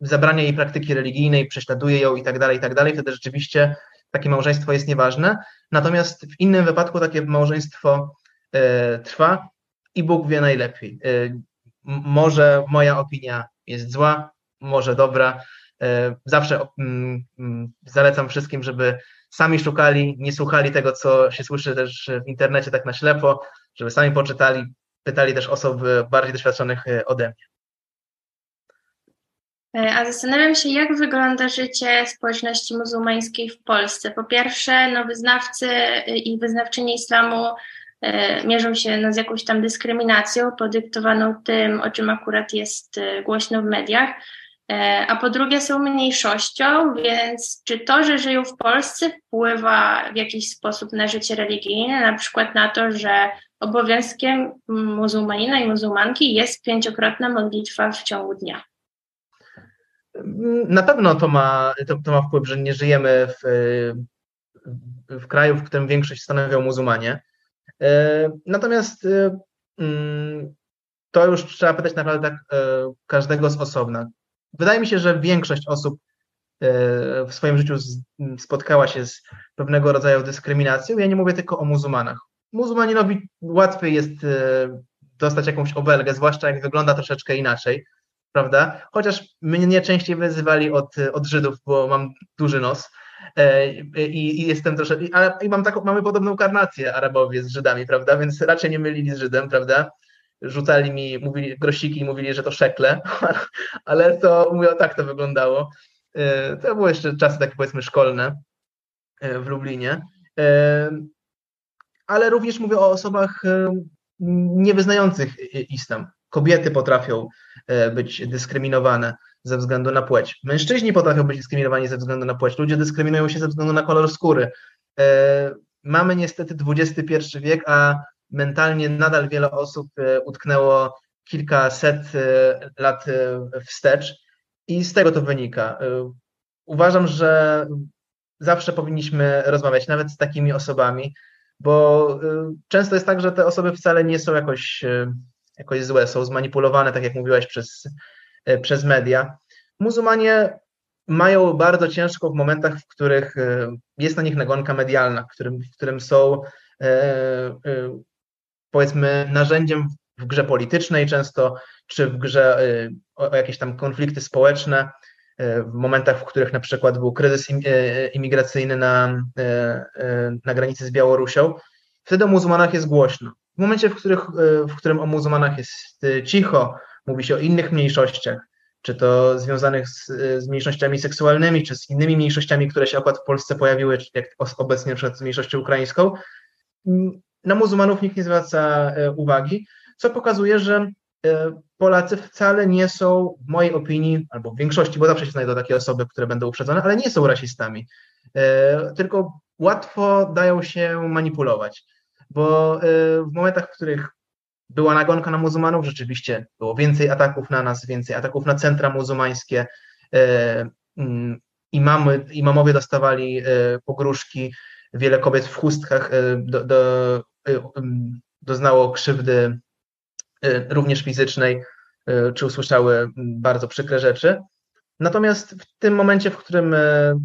zabrania jej praktyki religijnej, prześladuje ją i tak dalej, i tak dalej, wtedy rzeczywiście takie małżeństwo jest nieważne. Natomiast w innym wypadku takie małżeństwo e, trwa i Bóg wie najlepiej. Może moja opinia jest zła, może dobra. Zawsze mm, mm, zalecam wszystkim, żeby sami szukali, nie słuchali tego, co się słyszy też w internecie tak na ślepo, żeby sami poczytali, pytali też osób bardziej doświadczonych ode mnie. E, a zastanawiam się, jak wygląda życie społeczności muzułmańskiej w Polsce. Po pierwsze, no, wyznawcy i wyznawczynie islamu e, mierzą się no, z jakąś tam dyskryminacją podyktowaną tym, o czym akurat jest e, głośno w mediach. A po drugie są mniejszością, więc czy to, że żyją w Polsce wpływa w jakiś sposób na życie religijne, na przykład na to, że obowiązkiem muzułmanina i muzułmanki jest pięciokrotna modlitwa w ciągu dnia? Na pewno to ma, to, to ma wpływ, że nie żyjemy w, w kraju, w którym większość stanowią muzułmanie. E, natomiast e, mm, to już trzeba pytać naprawdę tak e, każdego z osobna. Wydaje mi się, że większość osób w swoim życiu spotkała się z pewnego rodzaju dyskryminacją. Ja nie mówię tylko o muzułmanach. Muzułmaninowi łatwiej jest dostać jakąś obelgę, zwłaszcza jak wygląda troszeczkę inaczej prawda? Chociaż mnie częściej wyzywali od, od Żydów, bo mam duży nos. E, I, i jestem troszeczkę, i mam taką, mamy podobną karnację Arabowie z Żydami, prawda? Więc raczej nie mylili z Żydem, prawda? Rzucali mi, mówili grosiki i mówili, że to szekle, ale to mówię, tak to wyglądało. E, to były jeszcze czasy takie powiedzmy szkolne e, w Lublinie. Ale również mówię o osobach niewyznających islam kobiety potrafią e, być dyskryminowane ze względu na płeć. Mężczyźni potrafią być dyskryminowani ze względu na płeć. Ludzie dyskryminują się ze względu na kolor skóry. E, mamy niestety XXI wiek, a mentalnie nadal wiele osób e, utknęło kilkaset lat wstecz i z tego to wynika. Uważam, że zawsze powinniśmy rozmawiać nawet z takimi osobami, bo często jest tak, że te osoby wcale nie są jakoś jakoś złe, są zmanipulowane, tak jak mówiłaś, przez, e, przez media. Muzułmanie mają bardzo ciężko w momentach, w których e, jest na nich nagonka medialna, w którym, w którym są e, powiedzmy narzędziem w grze politycznej często, czy w grze o, o jakieś tam konflikty społeczne, w momentach, w których na przykład był kryzys imigracyjny na, na granicy z Białorusią, wtedy o muzułmanach jest głośno. W momencie, w, których, w którym o muzułmanach jest cicho, mówi się o innych mniejszościach, czy to związanych z, z mniejszościami seksualnymi, czy z innymi mniejszościami, które się akurat w Polsce pojawiły, jak obecnie na przykład z mniejszością ukraińską, na muzułmanów nikt nie zwraca uwagi, co pokazuje, że Polacy wcale nie są, w mojej opinii, albo w większości, bo zawsze się znajdą takie osoby, które będą uprzedzone, ale nie są rasistami, tylko łatwo dają się manipulować bo w momentach, w których była nagonka na muzułmanów, rzeczywiście było więcej ataków na nas, więcej ataków na centra muzułmańskie. Mm, imamy, imamowie dostawali pogróżki, wiele kobiet w chustkach do, do, doznało krzywdy również fizycznej, czy usłyszały bardzo przykre rzeczy. Natomiast w tym momencie, w którym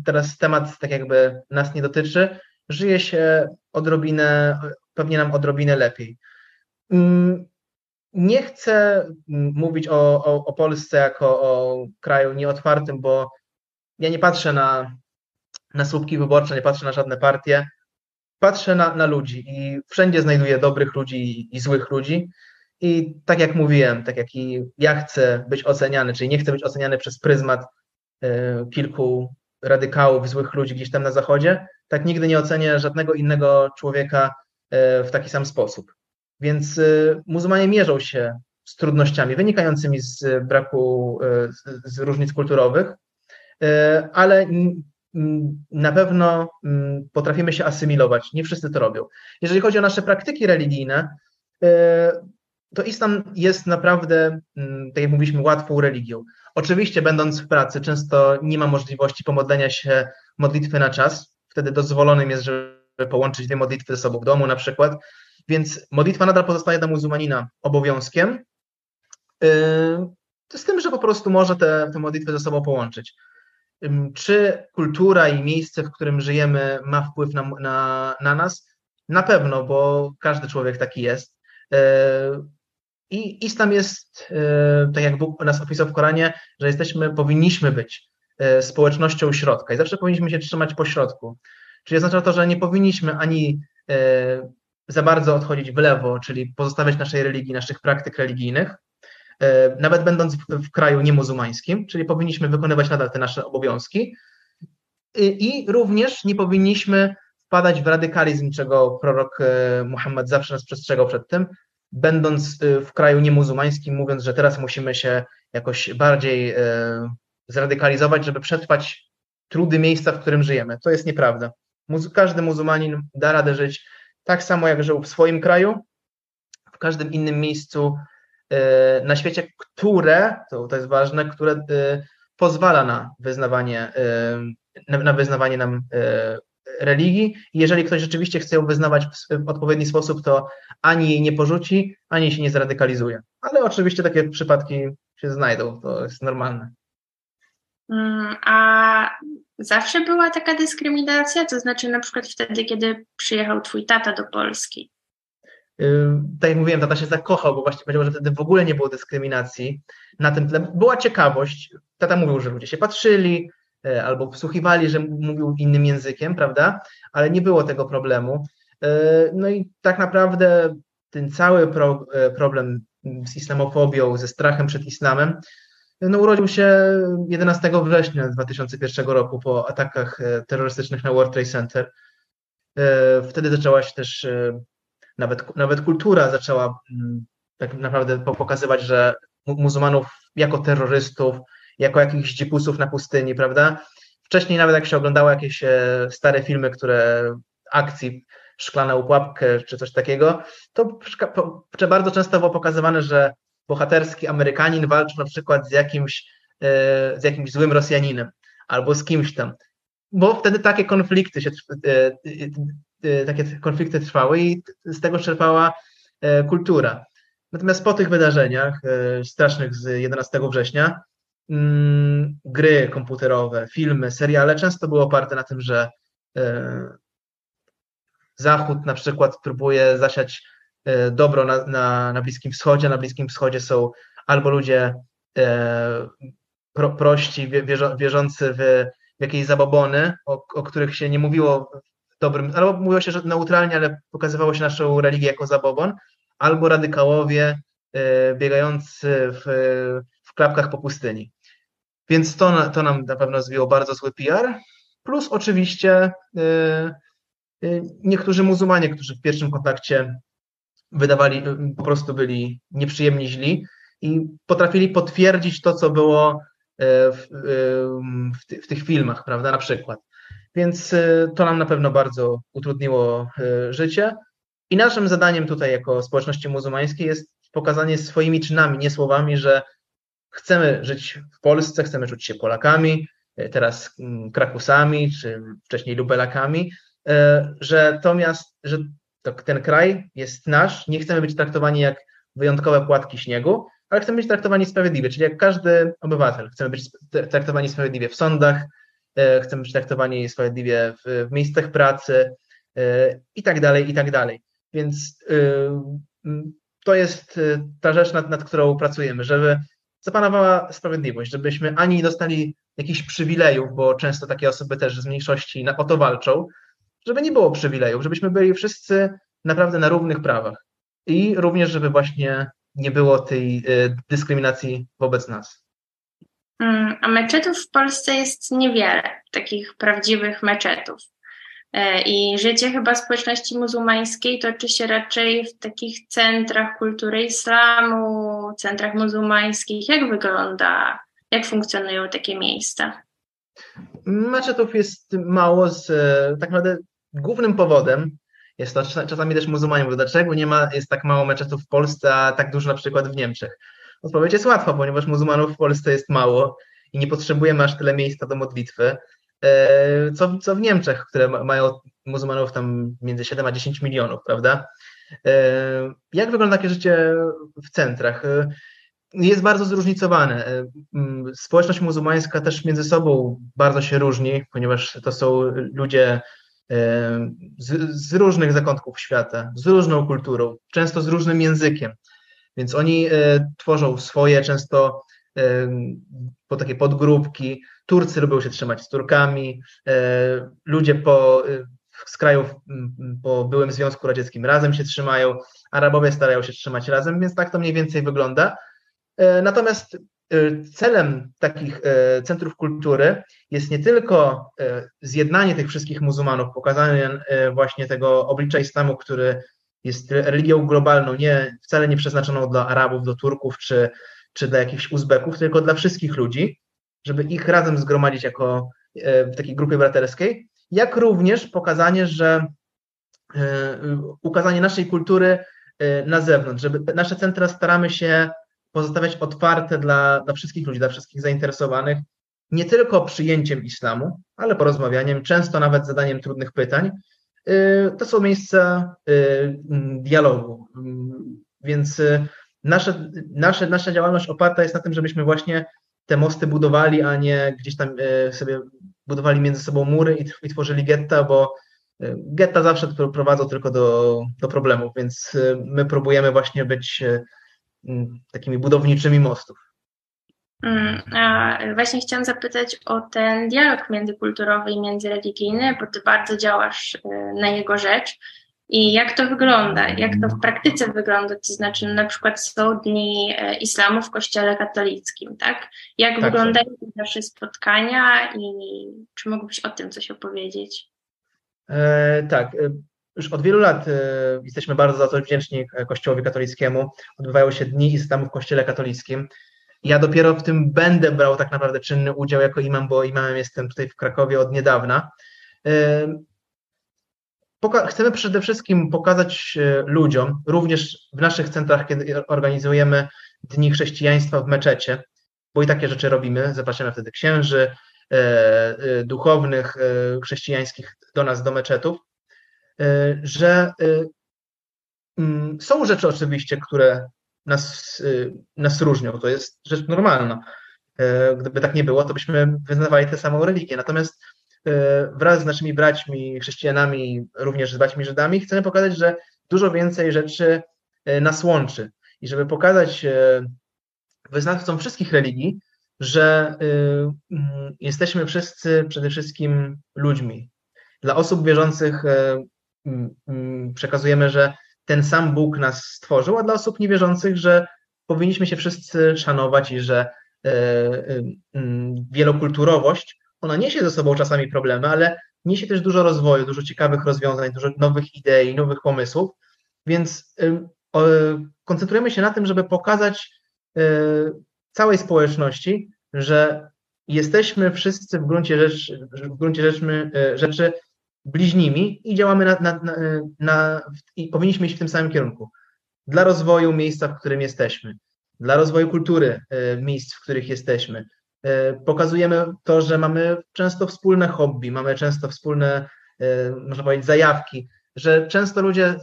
teraz temat tak jakby nas nie dotyczy, żyje się odrobinę, pewnie nam odrobinę lepiej. Mm, nie chcę mówić o, o, o Polsce jako o kraju nieotwartym, bo ja nie patrzę na, na słupki wyborcze, nie patrzę na żadne partie. Patrzę na, na ludzi i wszędzie znajduję dobrych ludzi i, i złych ludzi. I tak jak mówiłem, tak jak i ja chcę być oceniany, czyli nie chcę być oceniany przez pryzmat y, kilku radykałów, złych ludzi gdzieś tam na zachodzie, tak nigdy nie ocenię żadnego innego człowieka e, w taki sam sposób. Więc e, muzułmanie mierzą się z trudnościami wynikającymi z braku, e, z różnic kulturowych, ale na pewno potrafimy się asymilować. Nie wszyscy to robią. Jeżeli chodzi o nasze praktyki religijne, to islam jest naprawdę, tak jak mówiliśmy, łatwą religią. Oczywiście, będąc w pracy, często nie ma możliwości pomodlenia się modlitwy na czas. Wtedy dozwolonym jest, żeby połączyć dwie modlitwy ze sobą w domu na przykład. Więc modlitwa nadal pozostaje dla muzułmanina obowiązkiem. Yy, z tym, że po prostu może te, te modlitwy ze sobą połączyć. Czy kultura i miejsce, w którym żyjemy, ma wpływ na, na, na nas? Na pewno, bo każdy człowiek taki jest. Yy, i islam jest, e, tak jak Bóg nas opisał w Koranie, że jesteśmy, powinniśmy być e, społecznością środka i zawsze powinniśmy się trzymać po środku. Czyli oznacza to, że nie powinniśmy ani e, za bardzo odchodzić w lewo, czyli pozostawiać naszej religii, naszych praktyk religijnych, nawet będąc w kraju niemuzułmańskim, czyli powinniśmy wykonywać nadal te nasze obowiązki. I również nie powinniśmy wpadać w radykalizm, czego prorok Muhammad zawsze nas przestrzegał przed tym, będąc w kraju niemuzułmańskim, mówiąc, że teraz musimy się jakoś bardziej zradykalizować, żeby przetrwać trudy miejsca, w którym żyjemy. To jest nieprawda. Każdy muzułmanin da radę żyć tak samo, jak żył w swoim kraju, w każdym innym miejscu e, na świecie, które, to, jest ważne, które e, pozwala na wyznawanie, na, na wyznawanie nam religii. Jeżeli ktoś rzeczywiście chce ją wyznawać w odpowiedni sposób, to ani jej nie porzuci, ani się nie zradykalizuje. Ale oczywiście takie przypadki się znajdą, to jest normalne. Mm, a zawsze była taka dyskryminacja? To znaczy na przykład wtedy, kiedy przyjechał twój tata do Polski? Tak jak mówiłem, tata się zakochał, bo właśnie powiedział, że wtedy w ogóle nie było dyskryminacji na tym tle. Była ciekawość. Tata mówił, że ludzie się patrzyli e, albo wsłuchiwali, że mówił innym językiem, prawda? Ale nie było tego problemu. E, no i tak naprawdę ten cały pro, e, problem z islamofobią, ze strachem przed islamem, no, urodził się 11 września 2001 roku po atakach terrorystycznych na World Trade Center. Wtedy zaczęła się też, nawet, nawet kultura zaczęła mm, tak naprawdę pokazywać, że muzułmanów jako terrorystów, jako jakichś dzipusów na pustyni, prawda? Wcześniej nawet jak się oglądało jakieś stare filmy, które akcji szklana upłapkę czy coś takiego, to bardzo często było pokazywane, że bohaterski Amerykanin walczył na przykład z jakimś, e, z jakimś złym Rosjaninem albo z kimś tam. Bo wtedy takie konflikty się, e, e, takie konflikty trwały i z tego czerpała kultura. Natomiast po tych wydarzeniach strasznych z 11 września, mm, gry komputerowe, filmy, seriale często były oparte na tym, że Zachód na przykład próbuje zasiać E, dobro na, na, na Bliskim Wschodzie. Na Bliskim Wschodzie są albo ludzie e, pro, prości, wierzą, wierzący w, w jakieś zabobony, o, o których się nie mówiło dobrym, albo mówiło się że neutralnie, ale pokazywało się naszą religię jako zabobon, albo radykałowie e, biegający w, w klapkach po pustyni. Więc to, to nam na pewno zwiło bardzo zły PR. Plus oczywiście niektórzy muzułmanie, którzy w pierwszym kontakcie wydawali, y, po prostu byli nieprzyjemnie źli i potrafili potwierdzić to, co było w, y, w, ty, w tych filmach, prawda, na przykład. Więc y, to nam na pewno bardzo utrudniło życie. I naszym zadaniem tutaj jako społeczności muzułmańskiej jest pokazanie swoimi czynami, nie słowami, że chcemy żyć w Polsce, chcemy czuć się Polakami, e, teraz mm, Krakusami, czy wcześniej Lubelakami, że to miast, że ten kraj jest nasz, nie chcemy być traktowani jak wyjątkowe płatki śniegu, ale chcemy być traktowani sprawiedliwie, czyli jak każdy obywatel. Chcemy być traktowani sprawiedliwie w sądach, chcemy być traktowani sprawiedliwie w, w miejscach pracy e, i tak dalej, i tak dalej. Więc e, to jest ta rzecz, nad, nad którą pracujemy, żeby zapanowała sprawiedliwość, żebyśmy ani nie dostali jakichś przywilejów, bo często takie osoby też z mniejszości o to walczą, żeby nie było przywilejów, żebyśmy byli wszyscy naprawdę na równych prawach i również, żeby właśnie nie było tej dyskryminacji wobec nas. Mm, a meczetów w Polsce jest niewiele, takich prawdziwych meczetów. E, I życie chyba społeczności muzułmańskiej toczy się raczej w takich centrach kultury islamu, centrach muzułmańskich. Jak wygląda, jak funkcjonują takie miejsca? Meczetów jest mało z, tak naprawdę głównym powodem jest to, czasami też muzułmanie mówią, dlaczego nie ma, jest tak mało meczetów w Polsce, a tak dużo na przykład w Niemczech. Odpowiedź jest łatwa, ponieważ muzułmanów w Polsce jest mało i nie potrzebujemy aż tyle miejsca do modlitwy, e, co, co w Niemczech, które mają muzułmanów tam między 7 a 10 milionów, prawda? E, jak wygląda takie życie w centrach? E, jest bardzo zróżnicowane. Społeczność muzułmańska też między sobą bardzo się różni, ponieważ to są ludzie z, z, różnych zakątków świata, z różną kulturą, często z różnym językiem. Więc oni e, tworzą swoje często po takie podgrupki. Turcy lubią się trzymać z Turkami, e, ludzie po, e, z krajów po byłym Związku Radzieckim razem się trzymają, Arabowie starają się trzymać razem, więc tak to mniej więcej wygląda. Natomiast celem takich centrów kultury jest nie tylko zjednanie tych wszystkich muzułmanów, pokazanie właśnie tego oblicza islamu, który jest religią globalną, nie, wcale nie przeznaczoną dla Arabów, do Turków czy, czy dla jakichś Uzbeków, tylko dla wszystkich ludzi, żeby ich razem zgromadzić jako w takiej grupie braterskiej, jak również pokazanie, że ukazanie naszej kultury na zewnątrz, żeby nasze centra staramy się pozostawiać otwarte dla, dla wszystkich ludzi, dla wszystkich zainteresowanych, nie tylko przyjęciem islamu, ale porozmawianiem, często nawet zadaniem trudnych pytań. Y, to są miejsca y, dialogu. Więc y, nasze, nasze, nasza działalność oparta jest na tym, żebyśmy właśnie te mosty budowali, a nie gdzieś tam sobie budowali między sobą mury i, tworzyli getta, bo getta zawsze prowadzą tylko do, do problemów, więc my próbujemy właśnie być takimi budowniczymi mostów. Mm, a właśnie chciałam zapytać o ten dialog międzykulturowy i międzyreligijny, bo ty bardzo działasz y, na jego rzecz. I jak to wygląda? Jak to w praktyce wygląda? To znaczy, na przykład są dni e, islamu w kościele katolickim, tak? Jak tak, wyglądają tak. nasze spotkania i czy mógłbyś o tym coś opowiedzieć? E, tak. E, już od wielu lat e, jesteśmy bardzo za to wdzięczni Kościołowi katolickiemu. Odbywają się dni islamu w kościele katolickim. Ja dopiero w tym będę brał tak naprawdę czynny udział jako imam, bo imamem jestem tutaj w Krakowie od niedawna. Chcemy przede wszystkim pokazać e, ludziom, również w naszych centrach, kiedy organizujemy Dni Chrześcijaństwa w meczecie, bo i takie rzeczy robimy, zapraszamy wtedy księży, e, e, duchownych chrześcijańskich do nas, do meczetów, że mm, są rzeczy oczywiście, które nas, nas różnią, to jest rzecz normalna. Gdyby tak nie było, to byśmy wyznawali tę samą religię. Natomiast E, wraz z naszymi braćmi chrześcijanami, również z braćmi Żydami, chcemy pokazać, że dużo więcej rzeczy e, nas łączy. I żeby pokazać e, wyznawcom wszystkich religii, że mm, jesteśmy wszyscy przede wszystkim ludźmi. Dla osób wierzących przekazujemy, że ten sam Bóg nas stworzył, a dla osób niewierzących, że powinniśmy się wszyscy szanować i że wielokulturowość ona niesie ze sobą czasami problemy, ale niesie też dużo rozwoju, dużo ciekawych rozwiązań, dużo nowych idei, nowych pomysłów, więc koncentrujemy się na tym, żeby pokazać całej społeczności, że jesteśmy wszyscy w gruncie w gruncie rzeczy, rzeczy bliźnimi i działamy na, na, na, na, i powinniśmy iść w tym samym kierunku. Dla rozwoju miejsca, w którym jesteśmy, dla rozwoju kultury y, miejsc, w których jesteśmy, E, pokazujemy to, że mamy często wspólne hobby, mamy często wspólne, e, można powiedzieć, zajawki, że często ludzie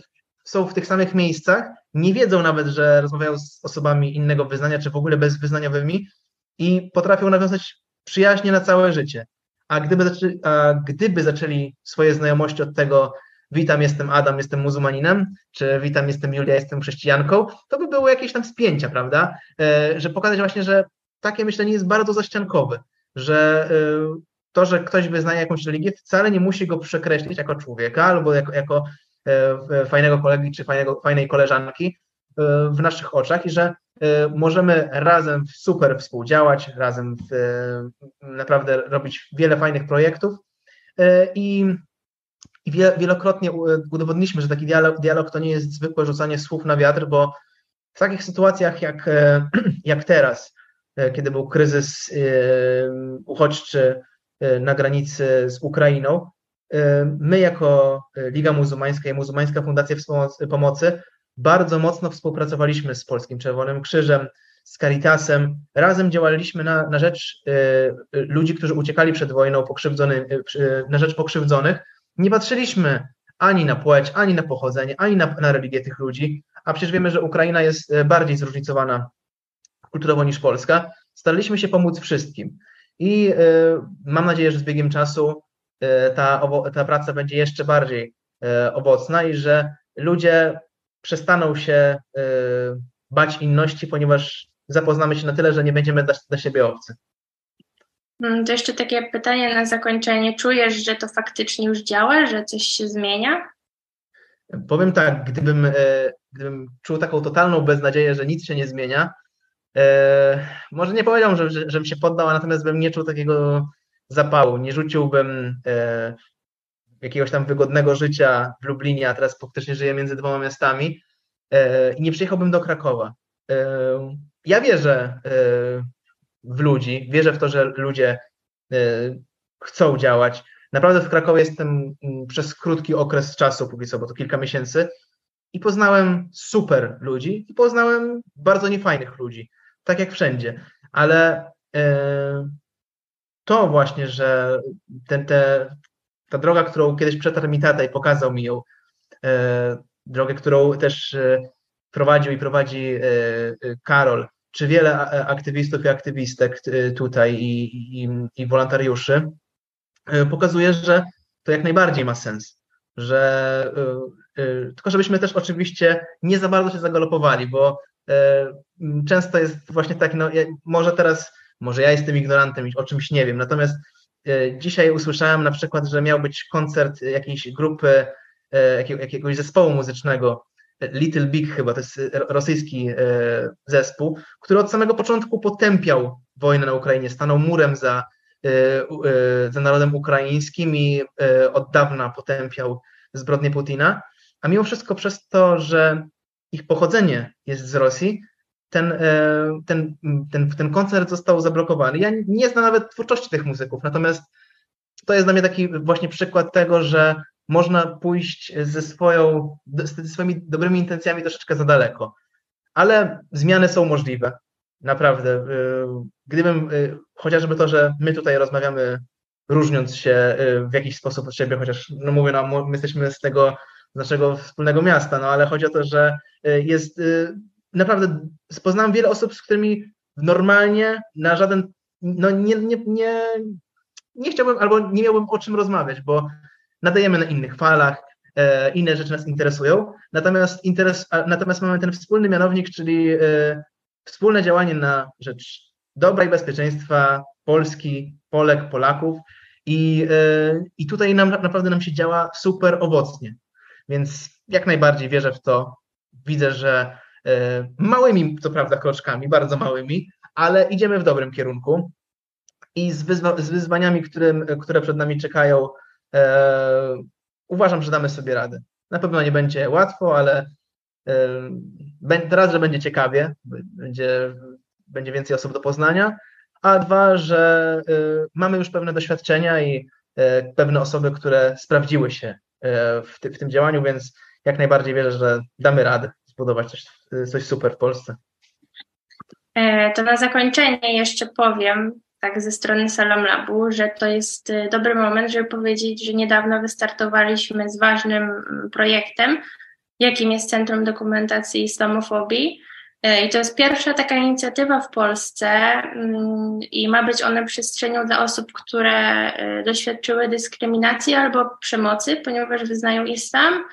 są w tych samych miejscach, nie wiedzą nawet, że rozmawiają z osobami innego wyznania, czy w ogóle bezwyznaniowymi i potrafią nawiązać przyjaźnie na całe życie. A gdyby, zaczęli, a gdyby zaczęli swoje znajomości od tego, witam, jestem Adam, jestem muzułmaninem, czy witam, jestem Julia, jestem chrześcijanką, to by było jakieś tam spięcia, prawda? E, że pokazać właśnie, że takie myślenie jest bardzo zaściankowe, że y, to, że ktoś wyznaje jakąś religię, wcale nie musi go przekreślić jako człowieka albo jako, jako e, fajnego kolegi czy fajnego, fajnej koleżanki e, w naszych oczach i że e, możemy razem super współdziałać, razem naprawdę robić wiele fajnych projektów. I, wielokrotnie udowodniliśmy, że taki dialog, dialog to nie jest zwykłe rzucanie słów na wiatr, bo w takich sytuacjach jak, jak teraz, E, kiedy był kryzys e, uchodźczy e, na granicy z Ukrainą, my jako Liga Muzułmańska i Muzułmańska Fundacja Pomocy bardzo mocno współpracowaliśmy z Polskim Czerwonym Krzyżem, z Caritasem. Razem działaliśmy na, na rzecz ludzi, którzy uciekali przed wojną, na rzecz pokrzywdzonych. Nie patrzyliśmy ani na płeć, ani na pochodzenie, ani na, na religię tych ludzi, a przecież wiemy, że Ukraina jest bardziej zróżnicowana kulturowo niż Polska, staraliśmy się pomóc wszystkim. I e, mam nadzieję, że z biegiem czasu e, ta, ta praca będzie jeszcze bardziej e, owocna i że ludzie przestaną się bać inności, ponieważ zapoznamy się na tyle, że nie będziemy dla, dla siebie obcy. Mm, to jeszcze takie pytanie na zakończenie. Czujesz, że to faktycznie już działa, że coś się zmienia? Powiem tak, gdybym, gdybym czuł taką totalną beznadzieję, że nic się nie zmienia, może nie powiedział, że, że, żebym się poddał, natomiast bym nie czuł takiego zapału, nie rzuciłbym jakiegoś tam wygodnego życia w Lublinie, a teraz faktycznie żyję między dwoma miastami i nie przyjechałbym do Krakowa. Ja wierzę w ludzi, wierzę w to, że ludzie chcą działać. Naprawdę w Krakowie jestem przez krótki okres czasu, póki co, bo to kilka miesięcy, i poznałem super ludzi i poznałem bardzo niefajnych ludzi, tak jak wszędzie. Ale e, to właśnie, że ten, te, ta droga, którą kiedyś przetarł mi tata i pokazał mi ją, e, drogę, którą też e, prowadził i prowadzi Karol, czy wiele aktywistów i aktywistek tutaj i, i, i wolontariuszy, pokazuje, że to jak najbardziej ma sens, że tylko żebyśmy też oczywiście nie za bardzo się zagalopowali, bo często jest właśnie tak, no może teraz, może ja jestem ignorantem i o czymś nie wiem, natomiast dzisiaj usłyszałem na przykład, że miał być koncert jakiejś grupy, jakiegoś zespołu muzycznego, Little Big chyba, to jest rosyjski zespół, który od samego początku potępiał wojnę na Ukrainie, stanął murem za, za narodem ukraińskim i od dawna potępiał zbrodnię Putina. A mimo wszystko przez to, że ich pochodzenie jest z Rosji, ten, e, ten, ten, ten koncert został zablokowany. Ja nie znam nawet twórczości tych muzyków, natomiast to jest dla mnie taki właśnie przykład tego, że można pójść ze, swoją, ze swoimi dobrymi intencjami troszeczkę za daleko. Ale zmiany są możliwe. Naprawdę. E, gdybym e, chociażby to, że my tutaj rozmawiamy różniąc się w jakiś sposób od siebie, chociaż no mówię, no, my jesteśmy z tego naszego wspólnego miasta, no ale chodzi o to, że jest naprawdę, poznałem wiele osób, z którymi normalnie na żaden, no nie, nie, nie, nie chciałbym albo nie miałbym o czym rozmawiać, bo nadajemy na innych falach, e, inne rzeczy nas interesują, natomiast, interes, natomiast mamy ten wspólny mianownik, czyli e, wspólne działanie na rzecz dobra i bezpieczeństwa Polski, Polek, Polaków i, e, i tutaj nam, naprawdę nam się działa super owocnie. Więc jak najbardziej wierzę w to. Widzę, że małymi, co prawda, kroczkami, bardzo małymi, ale idziemy w dobrym kierunku. I z, wyzwa z wyzwaniami, którym, które przed nami czekają, e, uważam, że damy sobie radę. Na pewno nie będzie łatwo, ale e, raz, że będzie ciekawie, będzie, będzie więcej osób do poznania, a dwa, że e, mamy już pewne doświadczenia i e, pewne osoby, które sprawdziły się E, w, ty, w tym działaniu, więc jak najbardziej wierzę, że damy radę zbudować coś, coś super w Polsce. E, to na zakończenie jeszcze powiem, tak ze strony Salam Labu, że to jest e, dobry moment, żeby powiedzieć, że niedawno wystartowaliśmy z ważnym projektem, jakim jest Centrum Dokumentacji Islamofobii. E, I to jest pierwsza taka inicjatywa w Polsce mm, i ma być ona przestrzenią dla osób, które doświadczyły dyskryminacji albo przemocy, ponieważ wyznają islam,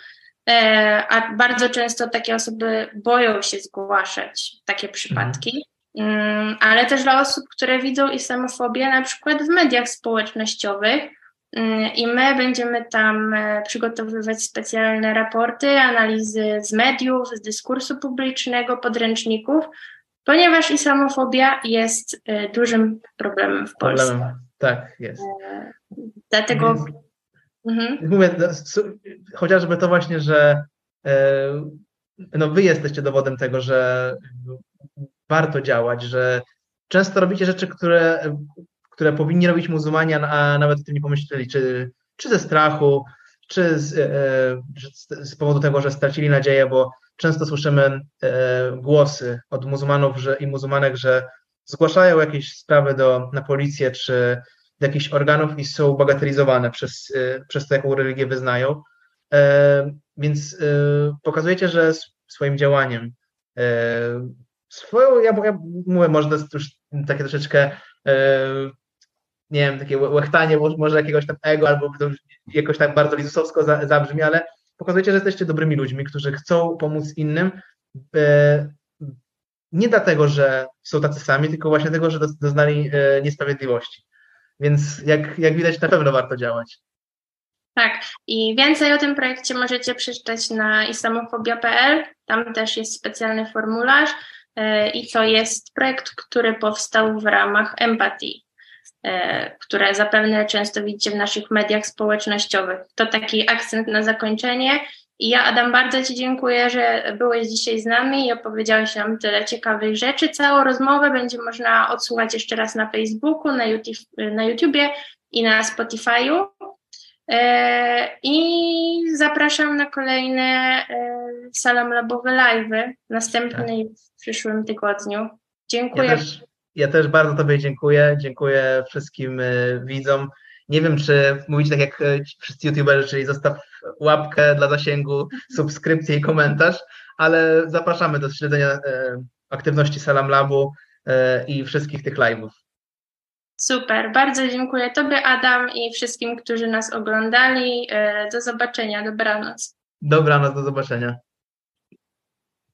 a bardzo często takie osoby boją się zgłaszać takie przypadki. Mhm. Ale też dla osób, które widzą islamofobię na przykład w mediach społecznościowych, i my będziemy tam e, przygotowywać specjalne raporty, analizy z mediów, z dyskursu publicznego, podręczników, ponieważ islamofobia jest e, dużym problemem w Polsce. Problemem, tak, jest. E, dlatego. Mhm. Mówię, no, chociażby to właśnie, że no wy jesteście dowodem tego, że warto działać, że często robicie rzeczy, które które powinni robić muzułmanie, a nawet o tym nie pomyśleli, czy, czy ze strachu, czy z, e, z powodu tego, że stracili nadzieję, bo często słyszymy e, głosy od muzułmanów że, i muzułmanek, że zgłaszają jakieś sprawy do, na policję czy jakichś organów i są bagatelizowane przez, e, przez to, jaką religię wyznają. Więc pokazujecie, że swoim działaniem, swoją, ja, ja mówię, może to jest już takie troszeczkę nie wiem, takie łechtanie może jakiegoś tam ego, albo jakoś tak bardzo lizusowsko zabrzmi, ale pokazujecie, że jesteście dobrymi ludźmi, którzy chcą pomóc innym, e, nie dlatego, że są tacy sami, tylko właśnie dlatego, że doznali e, niesprawiedliwości. Więc jak, jak widać, na pewno warto działać. Tak, i więcej o tym projekcie możecie przeczytać na islamofobia.pl. Tam też jest specjalny formularz. i to jest projekt, który powstał w ramach empatii, które zapewne często widzicie w naszych mediach społecznościowych. To taki akcent na zakończenie. I ja, Adam, bardzo Ci dziękuję, że byłeś dzisiaj z nami i opowiedziałeś nam tyle ciekawych rzeczy. Całą rozmowę będzie można odsłuchać jeszcze raz na Facebooku, na, YouTube, na YouTubie i na Spotify'u. E, I zapraszam na kolejne e, Salam Labowe live'y, następne tak. w przyszłym tygodniu. Dziękuję. Ja też, ja też bardzo Tobie dziękuję. Dziękuję wszystkim e, widzom. Nie wiem, czy mówić tak jak wszyscy youtuberzy, czyli zostaw łapkę dla zasięgu, subskrypcję i komentarz, ale zapraszamy do śledzenia aktywności Salam Labu i wszystkich tych live'ów. Super, bardzo dziękuję Tobie, Adam, i wszystkim, którzy nas oglądali. E, do zobaczenia, dobranoc. Dobranoc, do zobaczenia.